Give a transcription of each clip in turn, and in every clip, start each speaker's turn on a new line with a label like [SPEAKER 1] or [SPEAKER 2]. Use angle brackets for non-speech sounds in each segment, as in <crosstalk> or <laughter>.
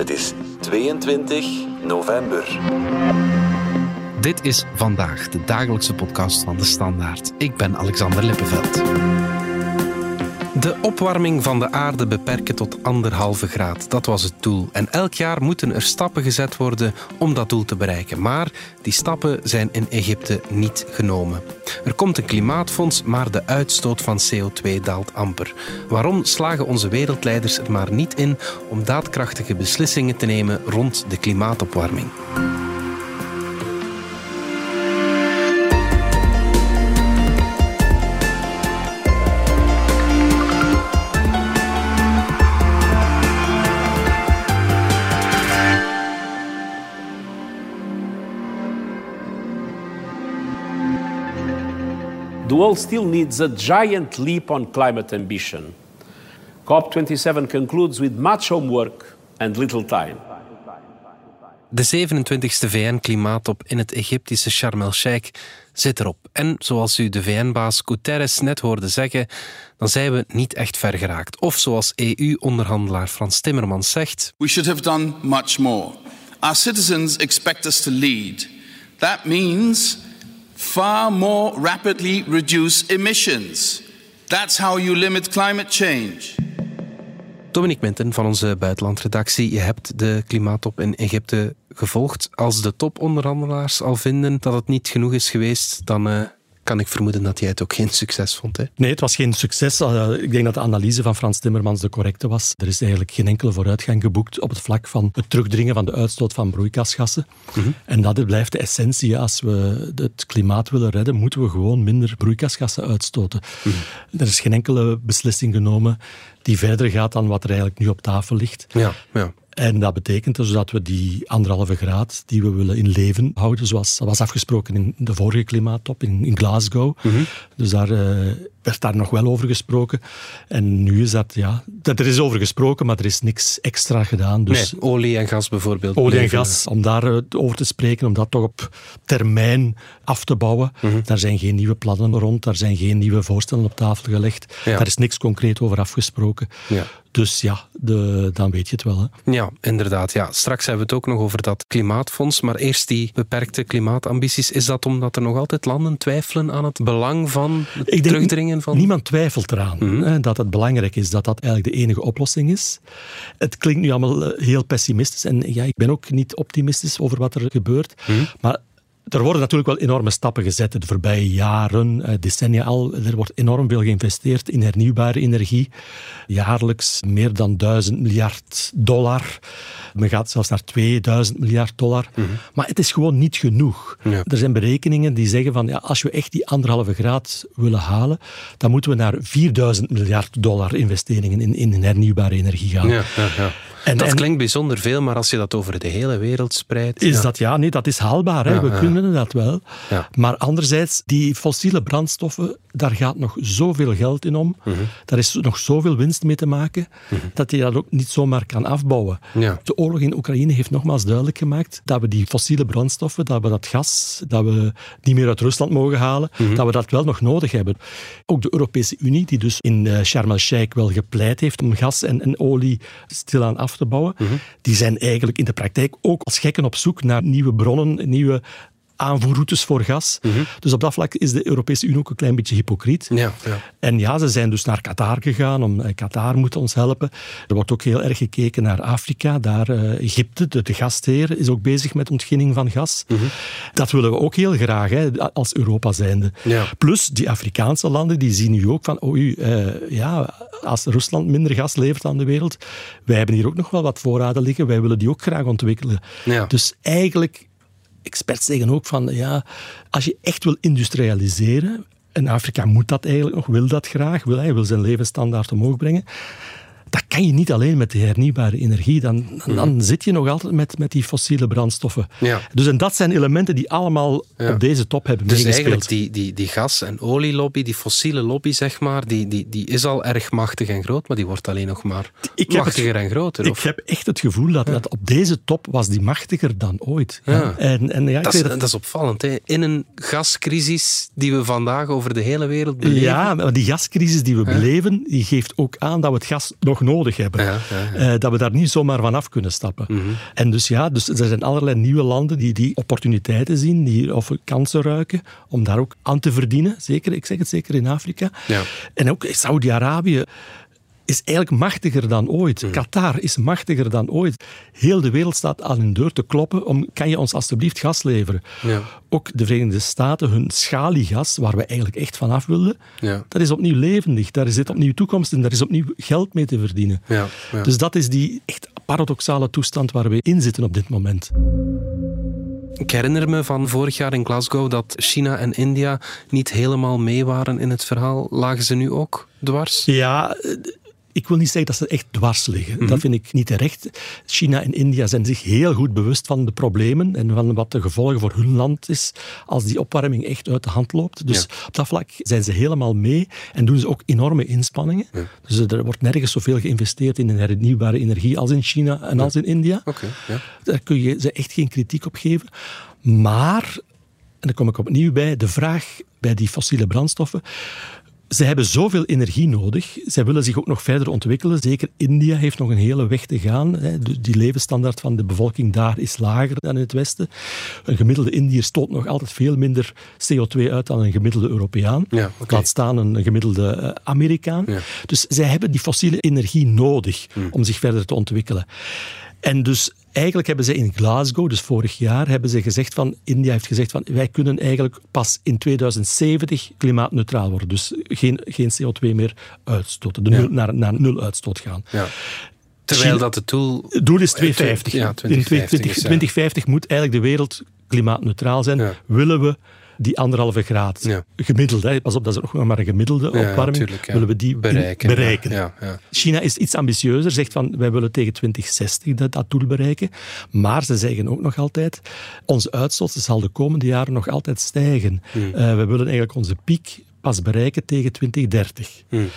[SPEAKER 1] Het is 22 november.
[SPEAKER 2] Dit is vandaag de dagelijkse podcast van de Standaard. Ik ben Alexander Lippenveld. De opwarming van de aarde beperken tot anderhalve graad, dat was het doel. En elk jaar moeten er stappen gezet worden om dat doel te bereiken. Maar die stappen zijn in Egypte niet genomen. Er komt een klimaatfonds, maar de uitstoot van CO2 daalt amper. Waarom slagen onze wereldleiders er maar niet in om daadkrachtige beslissingen te nemen rond de klimaatopwarming?
[SPEAKER 3] The world still needs a giant leap on climate ambition. COP27 concludes with much homework and little time.
[SPEAKER 2] De 27e VN-klimaattop in het Egyptische Sharm el-Sheikh zit erop. En zoals u de VN-baas Guterres net hoorde zeggen, dan zijn we niet echt ver geraakt. Of zoals EU-onderhandelaar Frans Timmermans zegt...
[SPEAKER 4] We should have done much more. Our citizens expect us to lead. That means far more rapidly reduce emissions. That's how you limit climate change.
[SPEAKER 2] Dominique Minten van onze buitenlandredactie, je hebt de klimaattop in Egypte gevolgd. Als de toponderhandelaars al vinden dat het niet genoeg is geweest, dan uh, kan ik vermoeden dat jij het ook geen succes vond. Hè?
[SPEAKER 5] Nee, het was geen succes. Uh, ik denk dat de analyse van Frans Timmermans de correcte was. Er is eigenlijk geen enkele vooruitgang geboekt op het vlak van het terugdringen van de uitstoot van broeikasgassen. Mm -hmm. En dat blijft de essentie. Als we het klimaat willen redden, moeten we gewoon minder broeikasgassen uitstoten. Mm -hmm. Er is geen enkele beslissing genomen die verder gaat dan wat er eigenlijk nu op tafel ligt.
[SPEAKER 2] Ja, ja.
[SPEAKER 5] En dat betekent dus dat we die anderhalve graad die we willen in leven houden, zoals dat was afgesproken in de vorige klimaattop in, in Glasgow. Mm -hmm. Dus daar uh, werd daar nog wel over gesproken. En nu is dat, ja, dat, er is over gesproken, maar er is niks extra gedaan. Dus
[SPEAKER 2] nee, olie en gas bijvoorbeeld.
[SPEAKER 5] Olie en gas, om daarover over te spreken, om dat toch op termijn af te bouwen. Mm -hmm. Daar zijn geen nieuwe plannen rond, daar zijn geen nieuwe voorstellen op tafel gelegd. Ja. Daar is niks concreet over afgesproken.
[SPEAKER 2] Ja.
[SPEAKER 5] Dus ja, de, dan weet je het wel. Hè.
[SPEAKER 2] Ja, inderdaad. Ja. Straks hebben we het ook nog over dat klimaatfonds. Maar eerst die beperkte klimaatambities. Is dat omdat er nog altijd landen twijfelen aan het belang van het
[SPEAKER 5] Ik denk,
[SPEAKER 2] terugdringen van...
[SPEAKER 5] Niemand twijfelt eraan mm -hmm. hè, dat het belangrijk is, dat dat eigenlijk de enige oplossing is. Het klinkt nu allemaal heel pessimistisch. En ja, ik ben ook niet optimistisch over wat er gebeurt. Mm -hmm. Maar er worden natuurlijk wel enorme stappen gezet de voorbije jaren, decennia al. Er wordt enorm veel geïnvesteerd in hernieuwbare energie. Jaarlijks meer dan 1000 miljard dollar. Men gaat zelfs naar 2000 miljard dollar. Mm -hmm. Maar het is gewoon niet genoeg. Ja. Er zijn berekeningen die zeggen van ja, als we echt die anderhalve graad willen halen, dan moeten we naar 4000 miljard dollar investeringen in, in hernieuwbare energie gaan.
[SPEAKER 2] Ja, ja, ja. En, dat en, klinkt bijzonder veel, maar als je dat over de hele wereld spreidt...
[SPEAKER 5] Is ja. dat, ja, nee, dat is haalbaar. Hè. Ja, we kunnen dat wel. Maar anderzijds, die fossiele brandstoffen, daar gaat nog zoveel geld in om. Mm -hmm. Daar is nog zoveel winst mee te maken, mm -hmm. dat je dat ook niet zomaar kan afbouwen. De oorlog in Oekraïne heeft nogmaals duidelijk gemaakt dat we die fossiele brandstoffen, dat we dat gas, dat we niet meer uit Rusland mogen halen, mm -hmm. dat we dat wel nog nodig hebben. Ook de Europese Unie, die dus in uh, Sharm el-Sheikh wel gepleit heeft om gas en, en olie stilaan af te bouwen, die zijn eigenlijk in de praktijk ook als gekken op zoek naar nieuwe bronnen, nieuwe aanvoerroutes voor gas.
[SPEAKER 2] Mhm.
[SPEAKER 5] Mm -hmm. Dus op dat vlak is de Europese Unie ook een klein beetje hypocriet.
[SPEAKER 2] Ja, ja.
[SPEAKER 5] En ja, ze zijn dus naar Qatar gegaan. Om, uh, Qatar moet ons helpen. Er wordt ook heel erg gekeken naar Afrika. Daar uh, Egypte, de, de, gastheer, is ook bezig met ontginning van gas.
[SPEAKER 2] Mhm.
[SPEAKER 5] Mm -hmm. Dat willen we ook heel graag, hè, als Europa zijnde.
[SPEAKER 2] Ja.
[SPEAKER 5] Plus, die Afrikaanse landen, die zien nu ook van, oh, uh, ja, als Rusland minder gas levert aan de wereld, wij hebben hier ook nog wel wat voorraden liggen, wij willen die ook graag ontwikkelen.
[SPEAKER 2] Ja.
[SPEAKER 5] Dus eigenlijk experts zeggen ook van, ja, als je echt wil industrialiseren, en Afrika moet dat eigenlijk nog, wil dat graag, wil, hij wil zijn levensstandaard omhoog brengen, dat kan je niet alleen met de hernieuwbare energie. Dan, dan, dan zit je nog altijd met, met die fossiele brandstoffen.
[SPEAKER 2] Ja.
[SPEAKER 5] Dus en dat zijn elementen die allemaal ja. op deze top hebben
[SPEAKER 2] dus
[SPEAKER 5] meegespeeld.
[SPEAKER 2] Dus eigenlijk die, die, die gas- en olielobby, die fossiele lobby, zeg maar, die, die, die is al erg machtig en groot, maar die wordt alleen nog maar
[SPEAKER 5] ik
[SPEAKER 2] machtiger
[SPEAKER 5] het,
[SPEAKER 2] en groter.
[SPEAKER 5] Ik
[SPEAKER 2] of?
[SPEAKER 5] heb echt het gevoel dat, ja. dat op deze top was die machtiger dan ooit.
[SPEAKER 2] Ja.
[SPEAKER 5] En, en ja,
[SPEAKER 2] dat, is, dat... dat, is, opvallend. Hè? In een gascrisis die we vandaag over de hele wereld beleven.
[SPEAKER 5] Ja, maar die gascrisis die we beleven, die geeft ook aan dat we het gas nog nog nodig hebben.
[SPEAKER 2] Ja, ja,
[SPEAKER 5] Eh, dat we daar niet zomaar van af kunnen stappen.
[SPEAKER 2] Mhm.
[SPEAKER 5] En dus ja, dus er zijn allerlei nieuwe landen die die opportuniteiten zien, die of kansen ruiken om daar ook aan te verdienen. Zeker, ik zeg het zeker in Afrika.
[SPEAKER 2] Ja.
[SPEAKER 5] En ook Saudi-Arabië is eigenlijk machtiger dan ooit.
[SPEAKER 2] Mhm.
[SPEAKER 5] Qatar is machtiger dan ooit. Heel de wereld staat aan hun deur te kloppen om, kan je ons alstublieft gas leveren?
[SPEAKER 2] Ja.
[SPEAKER 5] Ook de Verenigde Staten, hun schaliegas, waar we eigenlijk echt vanaf wilden,
[SPEAKER 2] Ja.
[SPEAKER 5] dat is opnieuw levendig. Daar zit opnieuw toekomst in, daar is opnieuw geld mee te verdienen.
[SPEAKER 2] Ja, ja.
[SPEAKER 5] Dus dat is die echt paradoxale toestand waar we in zitten op dit moment.
[SPEAKER 2] Ik herinner me van vorig jaar in Glasgow dat China en India niet helemaal mee waren in het verhaal. Lagen ze nu ook dwars?
[SPEAKER 5] Ja, ik wil niet zeggen dat ze echt dwars liggen. Dat vind ik niet terecht. China en India zijn zich heel goed bewust van de problemen en van wat de gevolgen voor hun land is als die opwarming echt uit de hand loopt. Dus op dat vlak zijn ze helemaal mee en doen ze ook enorme inspanningen. Dus er wordt nergens zoveel geïnvesteerd in hernieuwbare energie als in China en als in India. Daar kun je ze echt geen kritiek op geven. Maar, en daar kom ik opnieuw bij, de vraag bij die fossiele brandstoffen. Ze hebben zoveel energie nodig. Zij willen zich ook nog verder ontwikkelen. Zeker India heeft nog een hele weg te gaan. hè. Die levensstandaard van de bevolking daar is lager dan in het Westen. Een gemiddelde Indiër stoot nog altijd veel minder CO2 uit dan een gemiddelde Europeaan.
[SPEAKER 2] Ja.
[SPEAKER 5] Laat staan een gemiddelde eh, Amerikaan.
[SPEAKER 2] Ja.
[SPEAKER 5] Dus zij hebben die fossiele energie nodig
[SPEAKER 2] Hmm.
[SPEAKER 5] om zich verder te ontwikkelen. En dus eigenlijk hebben ze in Glasgow, dus vorig jaar, hebben ze gezegd van, India heeft gezegd van, wij kunnen eigenlijk pas in 2070 klimaatneutraal worden. Dus geen, geen CO2 meer uitstoten. De
[SPEAKER 2] Ja.
[SPEAKER 5] nul, naar, naar nul uitstoot gaan.
[SPEAKER 2] ja. Terwijl dat het doel...
[SPEAKER 5] Het doel is 250.
[SPEAKER 2] Ja,
[SPEAKER 5] in
[SPEAKER 2] 2050 is, ja.
[SPEAKER 5] 2050 moet eigenlijk de wereld klimaatneutraal zijn. Willen we die anderhalve graad
[SPEAKER 2] Ja.
[SPEAKER 5] gemiddeld, hè, pas op, dat is nog maar een gemiddelde
[SPEAKER 2] Ja,
[SPEAKER 5] opwarming,
[SPEAKER 2] tuurlijk,
[SPEAKER 5] willen we die
[SPEAKER 2] bereiken.
[SPEAKER 5] bereiken.
[SPEAKER 2] Ja, ja.
[SPEAKER 5] China is iets ambitieuzer, zegt van wij willen tegen 2060 dat, dat doel bereiken. Maar ze zeggen ook nog altijd, onze uitstoot zal de komende jaren nog altijd stijgen.
[SPEAKER 2] Hmm.
[SPEAKER 5] Eh, we willen eigenlijk onze piek pas bereiken tegen 2030.
[SPEAKER 2] Hmm.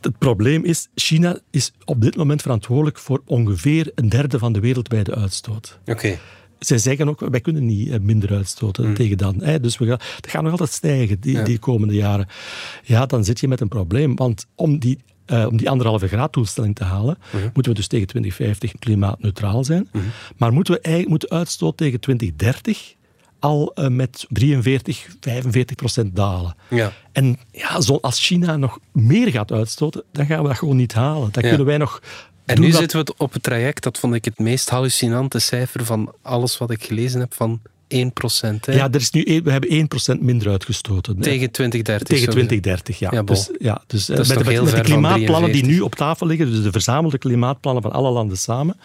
[SPEAKER 5] Het probleem is, China is op dit moment verantwoordelijk voor ongeveer een derde van de wereldwijde uitstoot.
[SPEAKER 2] Oké.
[SPEAKER 5] Zij zeggen ook, wij kunnen niet eh, minder uitstoten tegen dan. Hè. Dus we gaan, het gaat nog altijd stijgen die,
[SPEAKER 2] Ja.
[SPEAKER 5] die komende jaren. Ja, dan zit je met een probleem. Want om die, eh, om die anderhalve graad doelstelling te halen, moeten we dus tegen 2050 klimaatneutraal zijn. Maar moeten we eigenlijk moeten uitstoot tegen 2030 al eh, met 43, 45 procent dalen.
[SPEAKER 2] Ja.
[SPEAKER 5] En ja, zo, als China nog meer gaat uitstoten, dan gaan we dat gewoon niet halen. Dan
[SPEAKER 2] Ja.
[SPEAKER 5] kunnen wij nog...
[SPEAKER 2] En nu zitten we op het traject, dat vond ik het meest hallucinante cijfer van alles wat ik gelezen heb, van 1 procent.
[SPEAKER 5] Ja, er is nu, we hebben 1% minder uitgestoten.
[SPEAKER 2] Tegen 2030.
[SPEAKER 5] Tegen
[SPEAKER 2] sowieso.
[SPEAKER 5] 2030, ja.
[SPEAKER 2] Ja,
[SPEAKER 5] dus, ja, dus eh, met, de klimaatplannen die
[SPEAKER 2] 43.
[SPEAKER 5] nu op tafel liggen, dus de verzamelde klimaatplannen van alle landen samen,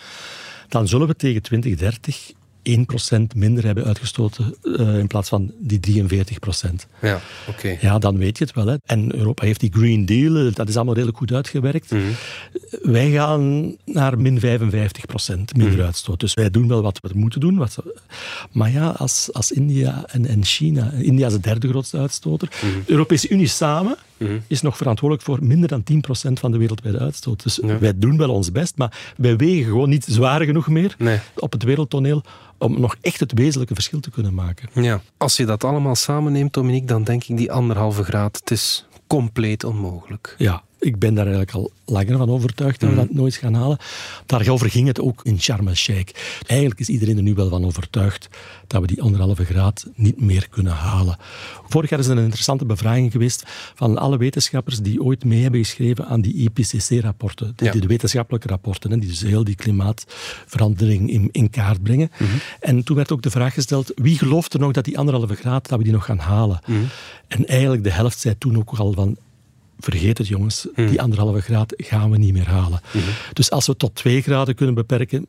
[SPEAKER 5] dan zullen we tegen 2030 1% minder hebben uitgestoten eh, in plaats van die 43%.
[SPEAKER 2] Ja, oké.
[SPEAKER 5] Ja, dan weet je het wel. Hè. En Europa heeft die Green Deal, eh, dat is allemaal redelijk goed uitgewerkt.
[SPEAKER 2] Mhm.
[SPEAKER 5] Wij gaan naar min 55 procent minder
[SPEAKER 2] Mhm.
[SPEAKER 5] uitstoot. Dus wij doen wel wat we moeten doen. Wat we- maar ja, als, als India en, en China... India is de derde grootste uitstoter.
[SPEAKER 2] Mhm.
[SPEAKER 5] De Europese Unie samen is nog verantwoordelijk voor minder dan 10 procent van de wereldwijde uitstoot. Dus wij doen wel ons best, maar wij wegen gewoon niet zwaar genoeg meer
[SPEAKER 2] Nee.
[SPEAKER 5] op het wereldtoneel om nog echt het wezenlijke verschil te kunnen maken.
[SPEAKER 2] Ja. Als je dat allemaal samenneemt, Dominique, dan denk ik die anderhalve graad, het is compleet onmogelijk.
[SPEAKER 5] Ja, ik ben daar eigenlijk al langer van overtuigd dat we dat nooit gaan halen. Daarover ging het ook in Sharm el-Sheikh. Eigenlijk is iedereen er nu wel van overtuigd dat we die anderhalve graad niet meer kunnen halen. Vorig jaar is er een interessante bevraging geweest van alle wetenschappers die ooit mee hebben geschreven aan die IPCC-rapporten. De,
[SPEAKER 2] Ja.
[SPEAKER 5] de wetenschappelijke rapporten, hè, die dus heel die klimaatverandering in, in kaart brengen. En toen werd ook de vraag gesteld, wie gelooft er nog dat die anderhalve graad, dat we die nog gaan halen? En eigenlijk de helft zei toen ook al van, vergeet het jongens, die anderhalve graad gaan we niet meer halen. Dus als we tot twee graden kunnen beperken,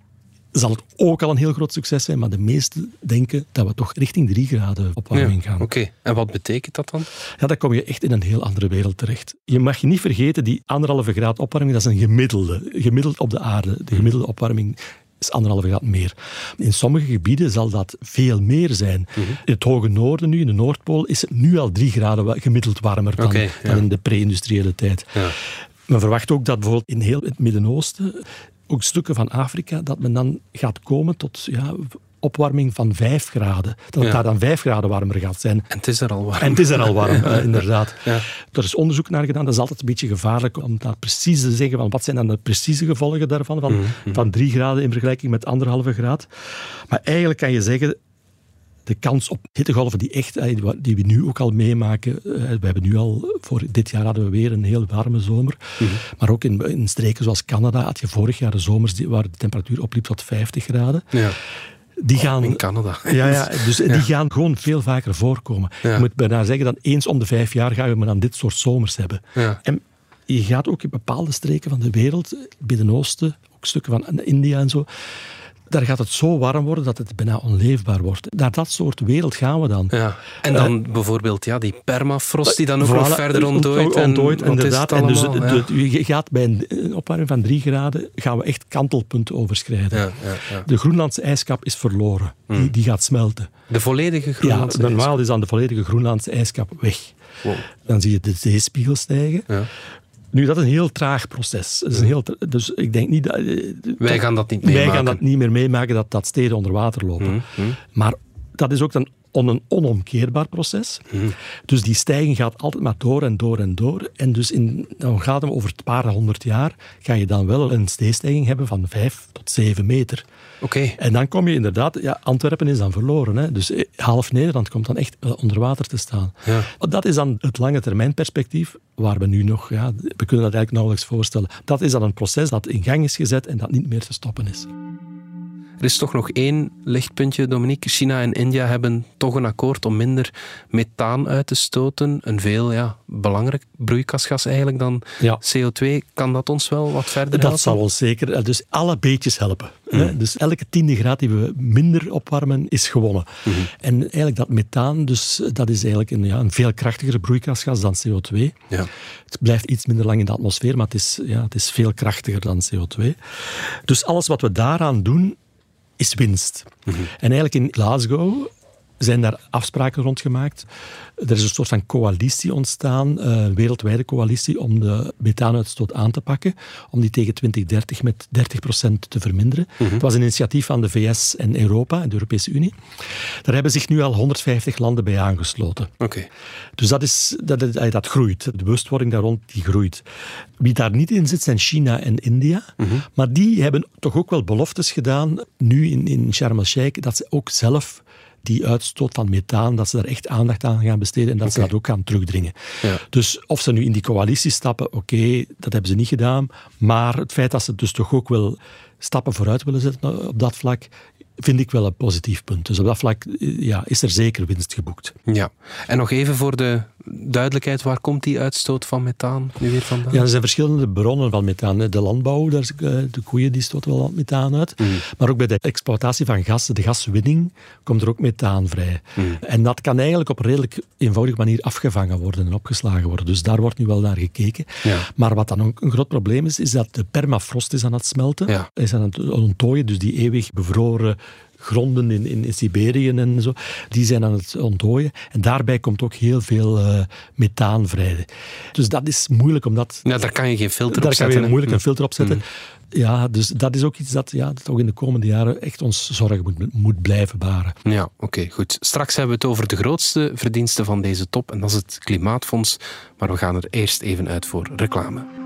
[SPEAKER 5] zal het ook al een heel groot succes zijn. Maar de meesten denken dat we toch richting drie graden opwarming gaan.
[SPEAKER 2] Oké, en wat betekent dat dan?
[SPEAKER 5] Ja, dan kom je echt in een heel andere wereld terecht. Je mag je niet vergeten, die anderhalve graad opwarming, dat is een gemiddelde. Gemiddeld op de aarde. De gemiddelde opwarming is anderhalve graad meer. In sommige gebieden zal dat veel meer zijn.
[SPEAKER 2] Mhm.
[SPEAKER 5] In het hoge noorden nu, in de Noordpool, is het nu al drie graden gemiddeld warmer dan,
[SPEAKER 2] Oké, ja.
[SPEAKER 5] dan in de pre-industriële tijd.
[SPEAKER 2] Ja.
[SPEAKER 5] Men verwacht ook dat bijvoorbeeld in heel het Midden-Oosten, ook stukken van Afrika, dat men dan gaat komen tot ja, opwarming van 5 graden. Dat het
[SPEAKER 2] Ja.
[SPEAKER 5] daar dan 5 graden warmer gaat zijn.
[SPEAKER 2] En het is er al warm.
[SPEAKER 5] En het is er al warm, eh, <laughs> inderdaad.
[SPEAKER 2] Ja.
[SPEAKER 5] Er is onderzoek naar gedaan. Dat is altijd een beetje gevaarlijk om dat precies te zeggen. Van wat zijn dan de precieze gevolgen daarvan? Van,
[SPEAKER 2] Mhm,
[SPEAKER 5] van 3 graden in vergelijking met anderhalve graad. Maar eigenlijk kan je zeggen. De kans op hittegolven die, echt, eh, die we nu ook al meemaken. eh, We hebben nu al, voor dit jaar hadden we weer een heel warme zomer.
[SPEAKER 2] Mhm.
[SPEAKER 5] Maar ook in, in streken zoals Canada had je vorig jaar de zomers die, waar de temperatuur opliep tot 50 graden.
[SPEAKER 2] Ja,
[SPEAKER 5] Die gaan,
[SPEAKER 2] in Canada.
[SPEAKER 5] ja, ja, dus die gaan gewoon veel vaker voorkomen.
[SPEAKER 2] Ja.
[SPEAKER 5] Je moet bijna zeggen dat eens om de vijf jaar gaan we maar aan dit soort zomers hebben.
[SPEAKER 2] Ja.
[SPEAKER 5] En je gaat ook in bepaalde streken van de wereld, het Midden-Oosten, ook stukken van India en zo, daar gaat het zo warm worden dat het bijna onleefbaar wordt. Naar dat soort wereld gaan we dan.
[SPEAKER 2] Ja. En dan bijvoorbeeld ja, die permafrost die dan ook nog
[SPEAKER 5] Eh,
[SPEAKER 2] verder ontdooit. en
[SPEAKER 5] ontdooit,
[SPEAKER 2] is het
[SPEAKER 5] inderdaad. En dus de- de- je gaat bij een opwarming van drie graden gaan we echt kantelpunten overschrijden.
[SPEAKER 2] Ja, ja, ja.
[SPEAKER 5] De Groenlandse ijskap is verloren. Die, die gaat smelten.
[SPEAKER 2] De volledige
[SPEAKER 5] Ja,
[SPEAKER 2] Groenlandse
[SPEAKER 5] normaal is dan de volledige Groenlandse ijskap weg.
[SPEAKER 2] Wow.
[SPEAKER 5] Dan zie je de zeespiegel stijgen. Nu, dat is een heel traag proces. Dat is een heel dus ik denk niet dat... eh,
[SPEAKER 2] Wij gaan dat niet
[SPEAKER 5] Wij
[SPEAKER 2] meemaken.
[SPEAKER 5] gaan dat niet meer meemaken, dat, dat steden onder water lopen.
[SPEAKER 2] Mhm,
[SPEAKER 5] Maar dat is ook dan on- een onomkeerbaar proces.
[SPEAKER 2] Mhm.
[SPEAKER 5] Dus die stijging gaat altijd maar door en door en door. En dus in, dan gaat het over een paar honderd jaar, ga je dan wel een zeestijging hebben van vijf tot zeven meter. En dan kom je inderdaad, ja, Antwerpen is dan verloren. Hè? Dus eh, half Nederland komt dan echt eh, onder water te staan.
[SPEAKER 2] Ja.
[SPEAKER 5] Dat is dan het lange termijn perspectief, waar we nu nog, ja, we kunnen dat eigenlijk nauwelijks voorstellen. Dat is dan een proces dat in gang is gezet en dat niet meer te stoppen is.
[SPEAKER 2] Er is toch nog één lichtpuntje, Dominique. China en India hebben toch een akkoord om minder methaan uit te stoten. Een veel ja, belangrijk broeikasgas eigenlijk dan
[SPEAKER 5] Ja.
[SPEAKER 2] CO2. Kan dat ons wel wat verder
[SPEAKER 5] Dat
[SPEAKER 2] helpen?
[SPEAKER 5] zal ons zeker, eh, dus alle beetjes helpen. Hè? Dus elke tiende graad die we minder opwarmen, is gewonnen. En eigenlijk dat methaan, dus eh, dat is eigenlijk een, ja, een veel krachtiger broeikasgas dan CO2.
[SPEAKER 2] Ja.
[SPEAKER 5] Het blijft iets minder lang in de atmosfeer, maar het is, ja, het is veel krachtiger dan CO2. Dus alles wat we daaraan doen, is winst. En eigenlijk in Glasgow zijn daar afspraken rond gemaakt. Er is een soort van coalitie ontstaan, eh, een wereldwijde coalitie, om de methaanuitstoot aan te pakken, om die tegen 2030 met 30% te verminderen. Het was een initiatief van de VS en Europa, de Europese Unie. Daar hebben zich nu al 150 landen bij aangesloten.
[SPEAKER 2] Oké.
[SPEAKER 5] Dus dat, is, dat, dat, dat groeit. De bewustwording daar rond die groeit. Wie daar niet in zit zijn China en India. Maar die hebben toch ook wel beloftes gedaan, nu in, in Sharm el-Sheikh, dat ze ook zelf die uitstoot van methaan, dat ze daar echt aandacht aan gaan besteden en dat ze dat ook gaan terugdringen.
[SPEAKER 2] Ja.
[SPEAKER 5] Dus of ze nu in die coalitie stappen, oké, dat hebben ze niet gedaan. Maar het feit dat ze dus toch ook wel stappen vooruit willen zetten op dat vlak, vind ik wel een positief punt. Dus op dat vlak eh, ja, is er zeker winst geboekt.
[SPEAKER 2] Ja. En nog even voor de duidelijkheid, waar komt die uitstoot van methaan nu weer vandaan?
[SPEAKER 5] Ja, er zijn verschillende bronnen van methaan. De landbouw, daar eh, de koeien die stoten wel wat methaan uit. Maar ook bij de exploitatie van gas, de gaswinning, komt er ook methaan vrij. En dat kan eigenlijk op een redelijk eenvoudige manier afgevangen worden en opgeslagen worden. Dus daar wordt nu wel naar gekeken.
[SPEAKER 2] Ja.
[SPEAKER 5] Maar wat dan ook een groot probleem is, is dat de permafrost is aan het smelten.
[SPEAKER 2] Ja.
[SPEAKER 5] Is aan het onttooien, dus die eeuwig bevroren gronden in, in, in Siberië en zo, die zijn aan het ontdooien. En daarbij komt ook heel veel eh, methaan vrij. Dus dat is moeilijk om dat
[SPEAKER 2] Ja, daar kan je geen filter
[SPEAKER 5] daar
[SPEAKER 2] op
[SPEAKER 5] kan
[SPEAKER 2] zetten.
[SPEAKER 5] je
[SPEAKER 2] hè?
[SPEAKER 5] moeilijk een
[SPEAKER 2] Hm.
[SPEAKER 5] filter op zetten. Ja, dus dat is ook iets dat, ja, dat ook in de komende jaren echt ons zorgen moet, moet blijven baren.
[SPEAKER 2] Ja, oké, goed. Straks hebben we het over de grootste verdienste van deze top, en dat is het Klimaatfonds. Maar we gaan er eerst even uit voor reclame.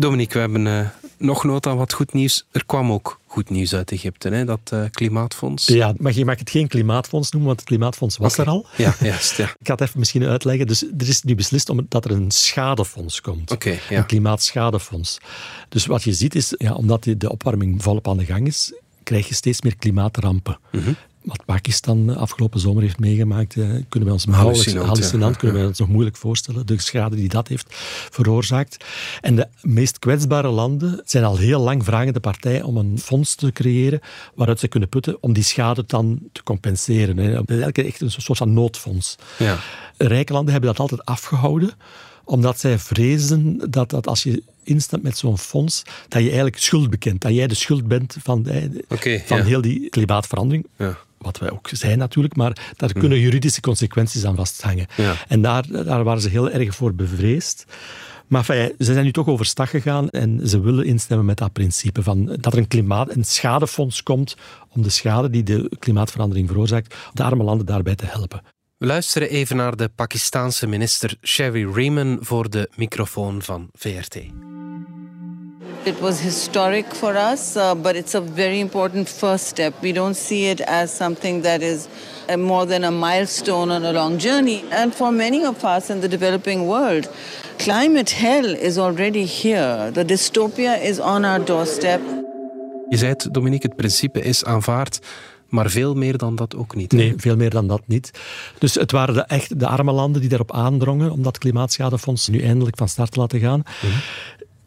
[SPEAKER 2] Dominique, we hebben eh, nog nota wat goed nieuws. Er kwam ook goed nieuws uit Egypte, hè? dat eh, Klimaatfonds.
[SPEAKER 5] Ja, maar je mag het geen klimaatfonds noemen, want het klimaatfonds was er al.
[SPEAKER 2] Ja, juist. Ja. <laughs>
[SPEAKER 5] Ik ga het even misschien uitleggen. Dus er is nu beslist om, dat er een schadefonds komt.
[SPEAKER 2] Ja.
[SPEAKER 5] Een klimaatschadefonds. Dus wat je ziet is, ja, omdat de opwarming volop aan de gang is, krijg je steeds meer klimaatrampen. Wat Pakistan afgelopen zomer heeft meegemaakt, eh, kunnen wij ons hallucinant, hallucinant kunnen wij ons nog moeilijk voorstellen. De schade die dat heeft veroorzaakt. En de meest kwetsbare landen zijn al heel lang vragende partij om een fonds te creëren waaruit ze kunnen putten om die schade dan te compenseren. Hè. Dat is eigenlijk echt een soort van noodfonds. Ja. Rijke landen hebben dat altijd afgehouden omdat zij vrezen dat, dat als je instapt met zo'n fonds, dat je eigenlijk schuld bekent. Dat jij de schuld bent van, van heel die klimaatverandering. Ja. Wat wij ook zijn natuurlijk, maar daar kunnen mhm. juridische consequenties aan vasthangen. Ja. En daar, daar waren ze heel erg voor bevreesd. Maar ze zijn nu toch overstag gegaan en ze willen instemmen met dat principe van dat er een klimaat, een schadefonds komt om de schade die de klimaatverandering veroorzaakt, de arme landen daarbij te helpen.
[SPEAKER 2] We luisteren even naar de Pakistaanse minister Sherry Rehman voor de microfoon van VRT.
[SPEAKER 6] It was historic for us, uh, but it's a very important first step. We don't see it as something that is uh, more than a milestone on a long journey. And for many of us in the developing world, climate hell is already here. The dystopia is on our doorstep.
[SPEAKER 2] Je zei het, Dominique, het principe is aanvaard. Maar veel meer dan dat ook niet.
[SPEAKER 5] Nee, veel meer dan dat niet. Dus het waren de, echt de arme landen die daarop aandrongen om dat klimaatschadefonds nu eindelijk van start te laten gaan. Mhm.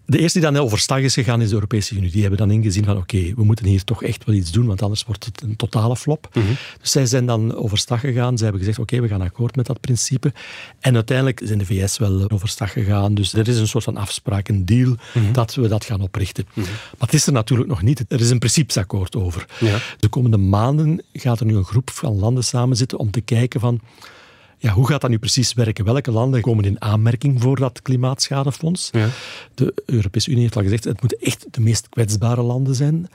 [SPEAKER 5] De eerste die dan overstag is gegaan is de Europese Unie. Die hebben dan ingezien van oké, we moeten hier toch echt wel iets doen, want anders wordt het een totale flop. Mhm. Dus zij zijn dan overstag gegaan. Ze hebben gezegd oké, we gaan akkoord met dat principe. En uiteindelijk zijn de VS wel overstag gegaan. Dus er is een soort van afspraak, een deal, mhm. dat we dat gaan oprichten. Mhm. Maar het is er natuurlijk nog niet. Er is een principesakkoord over. Ja. De komende maanden gaat er nu een groep van landen samenzitten om te kijken van ja, hoe gaat dat nu precies werken? Welke landen komen in aanmerking voor dat klimaatschadefonds? Ja. De Europese Unie heeft al gezegd, het moeten echt de meest kwetsbare landen zijn.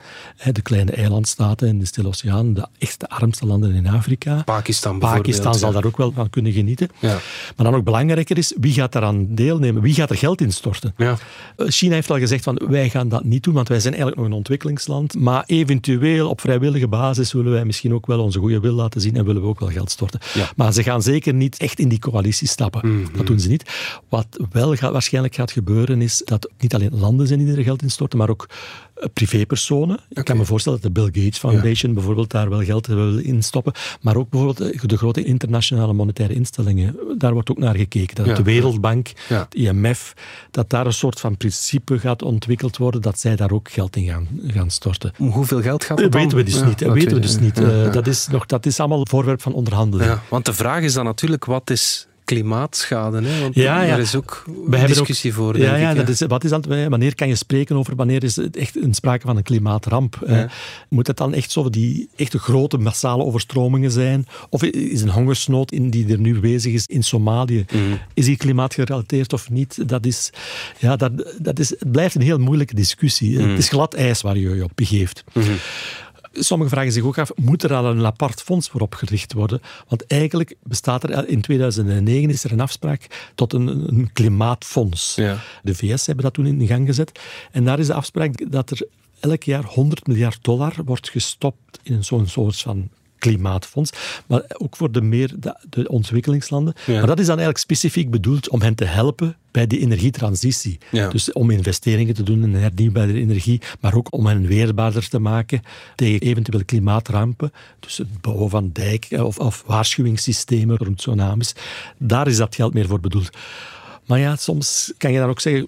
[SPEAKER 5] De kleine eilandstaten in de Stille Oceaan, de echt de armste landen in Afrika.
[SPEAKER 2] Pakistan
[SPEAKER 5] Pakistan zal daar ook wel van kunnen genieten. Ja. Maar dan ook belangrijker is, wie gaat daaraan deelnemen? Wie gaat er geld instorten? Ja. Eh, China heeft al gezegd, van, wij gaan dat niet doen, want wij zijn eigenlijk nog een ontwikkelingsland. Maar eventueel, op vrijwillige basis, willen wij misschien ook wel onze goede wil laten zien en willen we ook wel geld storten. Maar ze gaan zeker niet echt in die coalitie stappen. Mhm. Dat doen ze niet. Wat wel waarschijnlijk gaat gebeuren is dat niet alleen landen zijn die er geld in storten, maar ook eh, privépersonen. Ik kan me voorstellen dat de Bill Gates Foundation bijvoorbeeld daar wel geld wil in stoppen. Maar ook bijvoorbeeld eh, de grote internationale monetaire instellingen. Daar wordt ook naar gekeken. Dat de Wereldbank, het IMF, dat daar een soort van principe gaat ontwikkeld worden dat zij daar ook geld in gaan, gaan storten.
[SPEAKER 2] Hoeveel geld gaat
[SPEAKER 5] dat dan? Weten we dus niet. weten we dus niet. Eh, dat, is nog, dat is allemaal voorwerp van onderhandeling.
[SPEAKER 2] want de vraag is dan natuurlijk, wat is klimaatschade. Hè? Want ja, ja. is ook We discussie voor. Ja, ja,
[SPEAKER 5] Dat is, wat is dat, wanneer kan je spreken over wanneer is het echt een sprake van een klimaatramp? Moet het dan echt zo die echte grote massale overstromingen zijn? Of is een hongersnood in, die er nu bezig is in Somalië? Mhm. Is die klimaatgerelateerd of niet? Dat is, ja, dat, dat is, het blijft een heel moeilijke discussie. Mhm. Het is glad ijs waar je je op begeeft. Mhm. Sommigen vragen zich ook af, moet er al een apart fonds voor opgericht worden? Want eigenlijk bestaat er, in 2009 is er een afspraak tot een, een klimaatfonds. Ja. De VS hebben dat toen in gang gezet. En daar is de afspraak dat er elk jaar 100 miljard dollar wordt gestopt in zo'n soort van klimaatfonds, maar ook voor de meer de, ontwikkelingslanden. Maar dat is dan eigenlijk specifiek bedoeld om hen te helpen bij die energietransitie. Dus om investeringen te doen in hernieuwbare energie, maar ook om hen weerbaarder te maken tegen eventuele klimaatrampen. Dus het bouwen van dijken of, of waarschuwingssystemen rond tsunamis. Daar is dat geld meer voor bedoeld. Maar ja, soms kan je dan ook zeggen,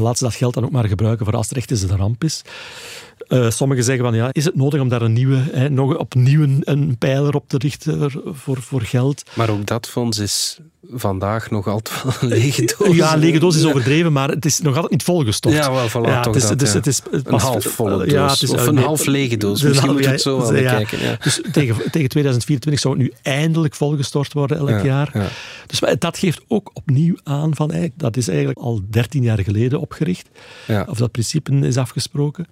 [SPEAKER 5] laat ze dat geld dan ook maar gebruiken voor als er echt eens een ramp is. Uh, sommigen zeggen van ja, is het nodig om daar een nieuwe, hè, nog opnieuw een, een pijler op te richten voor, voor geld?
[SPEAKER 2] Maar ook dat fonds is vandaag nog altijd wel een lege <laughs> doos.
[SPEAKER 5] Ja, een lege doos is overdreven, maar het is nog altijd niet volgestopt.
[SPEAKER 2] Ja, wel, voilà, ja, toch het is, dat, dus, het is een half volle doos, ja, het is, of een half lege doos. Misschien moet je het zo wel bekijken. Ja.
[SPEAKER 5] Dus tegen, tegen 2024 zou het nu eindelijk volgestort worden elk jaar. Dus dat geeft ook opnieuw aan van, dat is eigenlijk al 13 jaar geleden opgericht. Of dat principe is afgesproken.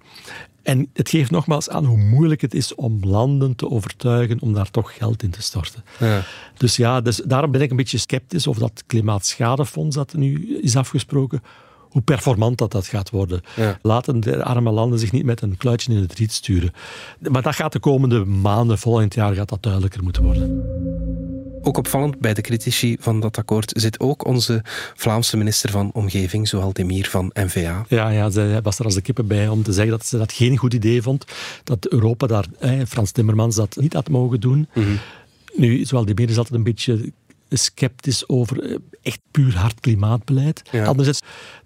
[SPEAKER 5] En het geeft nogmaals aan hoe moeilijk het is om landen te overtuigen om daar toch geld in te storten. Ja. Dus ja, dus daarom ben ik een beetje sceptisch of dat klimaatschadefonds dat nu is afgesproken, hoe performant dat, dat gaat worden. Laten de arme landen zich niet met een kluitje in het riet sturen. Maar dat gaat de komende maanden, volgend jaar, gaat dat duidelijker moeten worden.
[SPEAKER 2] Ook opvallend bij de critici van dat akkoord zit ook onze Vlaamse minister van Omgeving, Zoal Demir van NVA.
[SPEAKER 5] Ja, ja, zij was er als de kippen bij om te zeggen dat ze dat geen goed idee vond. Dat Europa daar, eh, Frans Timmermans, dat niet had mogen doen. Nu, Zoal Demir is altijd een beetje sceptisch over eh, echt puur hard klimaatbeleid.
[SPEAKER 2] Ja.
[SPEAKER 5] Anderzijds,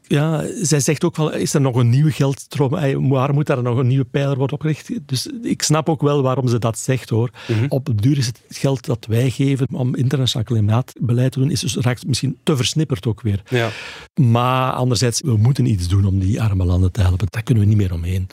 [SPEAKER 5] ja, zij zegt ook wel, is er nog een nieuwe geldstroom? Waar moet daar nog een nieuwe pijler worden opgericht? Dus ik snap ook wel waarom ze dat zegt, hoor. Op de duur is het geld dat wij geven om internationaal klimaatbeleid te doen, is dus raakt misschien te versnipperd ook weer.
[SPEAKER 2] Ja.
[SPEAKER 5] Maar anderzijds, we moeten iets doen om die arme landen te helpen. Daar kunnen we niet meer omheen.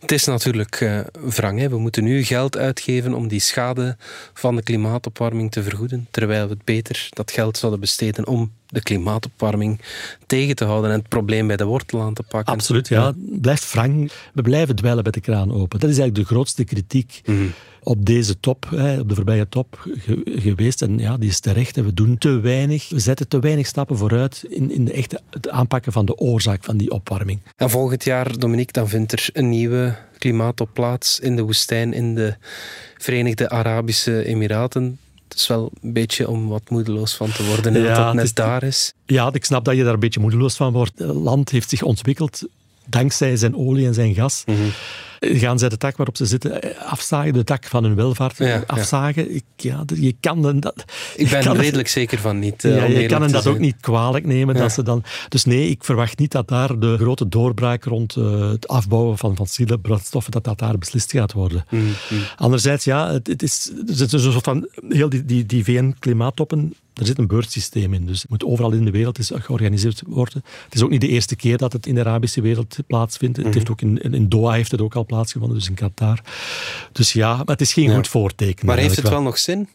[SPEAKER 2] Het is natuurlijk eh, wrang. Hè. We moeten nu geld uitgeven om die schade van de klimaatopwarming te vergoeden, terwijl we het beter dat geld zouden besteden om de klimaatopwarming tegen te houden en het probleem bij de wortel aan te pakken.
[SPEAKER 5] Absoluut, ja. Blijft wrang. We blijven dweilen met de kraan open. Dat is eigenlijk de grootste kritiek op deze top, hè, op de voorbije top ge- geweest. En ja, die is terecht. En we doen te weinig. We zetten te weinig stappen vooruit in, in de echte, het aanpakken van de oorzaak van die opwarming.
[SPEAKER 2] En volgend jaar, Dominique, dan vindt er een nieuwe klimaattop plaats in de woestijn in de Verenigde Arabische Emiraten. Het is wel een beetje om wat moedeloos van te worden
[SPEAKER 5] Ja,
[SPEAKER 2] dat
[SPEAKER 5] het
[SPEAKER 2] net
[SPEAKER 5] is-
[SPEAKER 2] daar is.
[SPEAKER 5] Ja, ik snap dat je daar een beetje moedeloos van wordt. Het land heeft zich ontwikkeld dankzij zijn olie en zijn gas.
[SPEAKER 2] Mhm.
[SPEAKER 5] Gaan zij de tak waarop ze zitten eh, afzagen, de tak van hun welvaart
[SPEAKER 2] Ja, ja.
[SPEAKER 5] afzagen? Ik, ja, je kan hen dat...
[SPEAKER 2] Ik ben er
[SPEAKER 5] het-
[SPEAKER 2] redelijk zeker van niet. eh,
[SPEAKER 5] Ja, je kan hen dat ook niet kwalijk nemen. Dat ze dan, dus nee, ik verwacht niet dat daar de grote doorbraak rond eh, het afbouwen van fossiele brandstoffen, dat dat daar beslist gaat worden.
[SPEAKER 2] Mm,
[SPEAKER 5] Anderzijds, ja, het, het is, het is een soort van, heel die, die, die VN-klimaattoppen, er zit een beurtsysteem in. Dus het moet overal in de wereld is georganiseerd worden. Het is ook niet de eerste keer dat het in de Arabische wereld plaatsvindt.
[SPEAKER 2] Mhm.
[SPEAKER 5] Het heeft ook in, in Doha heeft het ook al plaatsgevonden, dus in Qatar. Dus ja, maar het is geen goed voorteken.
[SPEAKER 2] Maar heeft het wel nog zin?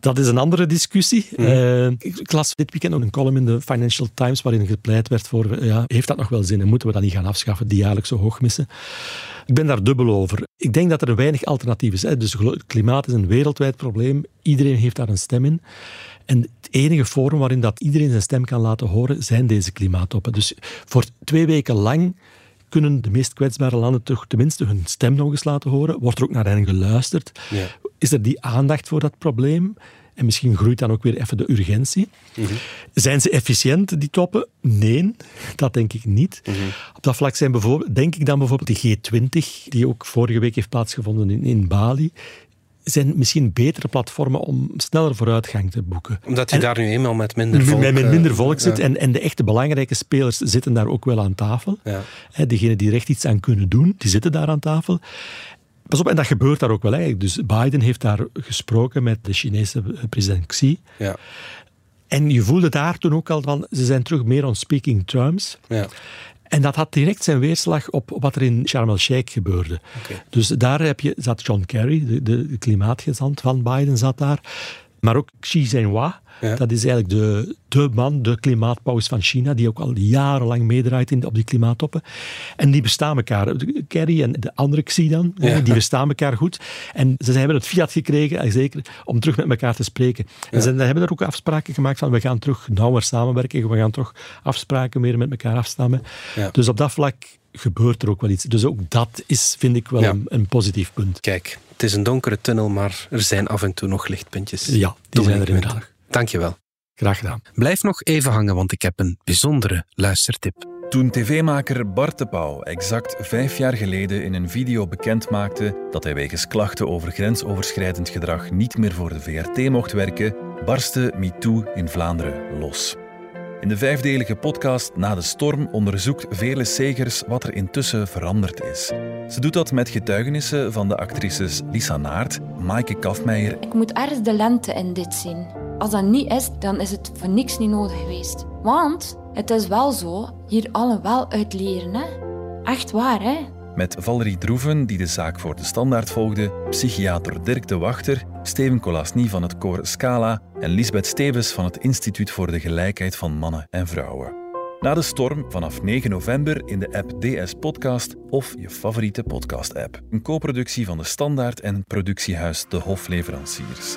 [SPEAKER 5] dat is een andere discussie.
[SPEAKER 2] Mhm.
[SPEAKER 5] Eh, ik, ik las dit weekend nog een column in de Financial Times waarin gepleit werd voor, ja, heeft dat nog wel zin en moeten we dat niet gaan afschaffen, die jaarlijkse hoogmissen? Ik ben daar dubbel over. Ik denk dat er weinig alternatief is. Hè. Dus klimaat is een wereldwijd probleem. Iedereen heeft daar een stem in. En het enige forum waarin dat iedereen zijn stem kan laten horen, zijn deze klimaattoppen. Dus voor twee weken lang kunnen de meest kwetsbare landen toch tenminste hun stem nog eens laten horen. Wordt er ook naar hen geluisterd?
[SPEAKER 2] Ja.
[SPEAKER 5] Is er die aandacht voor dat probleem? En misschien groeit dan ook weer even de urgentie. Zijn ze efficiënt, die toppen? Nee, dat denk ik niet. Op dat vlak zijn bijvoorbeeld, denk ik dan bijvoorbeeld die G20, die ook vorige week heeft plaatsgevonden in, in Bali, zijn misschien betere platformen om sneller vooruitgang te boeken.
[SPEAKER 2] Omdat je
[SPEAKER 5] En-
[SPEAKER 2] daar nu eenmaal met minder volk...
[SPEAKER 5] met, met
[SPEAKER 2] eh,
[SPEAKER 5] minder volk zit.
[SPEAKER 2] ja.
[SPEAKER 5] En, en de echte belangrijke spelers zitten daar ook wel aan tafel.
[SPEAKER 2] Ja.
[SPEAKER 5] Degenen die er echt iets aan kunnen doen, die zitten daar aan tafel. Pas op, en dat gebeurt daar ook wel. Hè. Dus Biden heeft daar gesproken met de Chinese president Xi.
[SPEAKER 2] Ja.
[SPEAKER 5] En je voelde daar toen ook al van, ze zijn terug meer on speaking terms.
[SPEAKER 2] Ja.
[SPEAKER 5] En dat had direct zijn weerslag op wat er in Sharm el-Sheikh gebeurde. Dus daar heb je, zat John Kerry, de, de, de klimaatgezant van Biden, zat daar. Maar ook Xi Jinping,
[SPEAKER 2] Ja.
[SPEAKER 5] dat is eigenlijk de, de man, de klimaatpaus van China, die ook al jarenlang meedraait in, op die klimaattoppen. En die bestaan elkaar. Kerry en de andere Xi dan,
[SPEAKER 2] Ja.
[SPEAKER 5] die bestaan elkaar goed. En ze hebben het fiat gekregen, eh, zeker, om terug met elkaar te spreken. En ze hebben er ook afspraken gemaakt van, we gaan terug nauwer samenwerken, we gaan toch afspraken meer met elkaar afstammen. Dus op dat vlak gebeurt er ook wel iets. Dus ook dat is, vind ik, wel een, een positief punt.
[SPEAKER 2] Kijk, het is een donkere tunnel, maar er zijn af en toe nog lichtpuntjes.
[SPEAKER 5] Ja, die zijn er inderdaad.
[SPEAKER 2] Winter, Dank je wel.
[SPEAKER 5] Graag gedaan.
[SPEAKER 2] Blijf nog even hangen, want ik heb een bijzondere luistertip.
[SPEAKER 7] Toen tv-maker Bart de Pauw exact vijf jaar geleden in een video bekendmaakte dat hij wegens klachten over grensoverschrijdend gedrag niet meer voor de VRT mocht werken, barstte MeToo in Vlaanderen los. In de vijfdelige podcast Na de Storm onderzoekt Vele Segers wat er intussen veranderd is. Ze doet dat met getuigenissen van de actrices Lisa Naert, Maaike Kafmeijer
[SPEAKER 8] Ik moet ergens de lente in dit zien. Als dat niet is, dan is het voor niks niet nodig geweest. Want het is wel zo, hier allen wel uit leren, hè. Echt waar, hè.
[SPEAKER 7] Met Valerie Droeven, die de zaak voor de standaard volgde, psychiater Dirk de Wachter, Steven Colasny van het koor Scala en Lisbeth Stevens van het Instituut voor de Gelijkheid van Mannen en Vrouwen. Na de storm vanaf 9 november in de app DS Podcast of je favoriete podcast-app. Een co-productie van de Standaard en productiehuis De Hofleveranciers.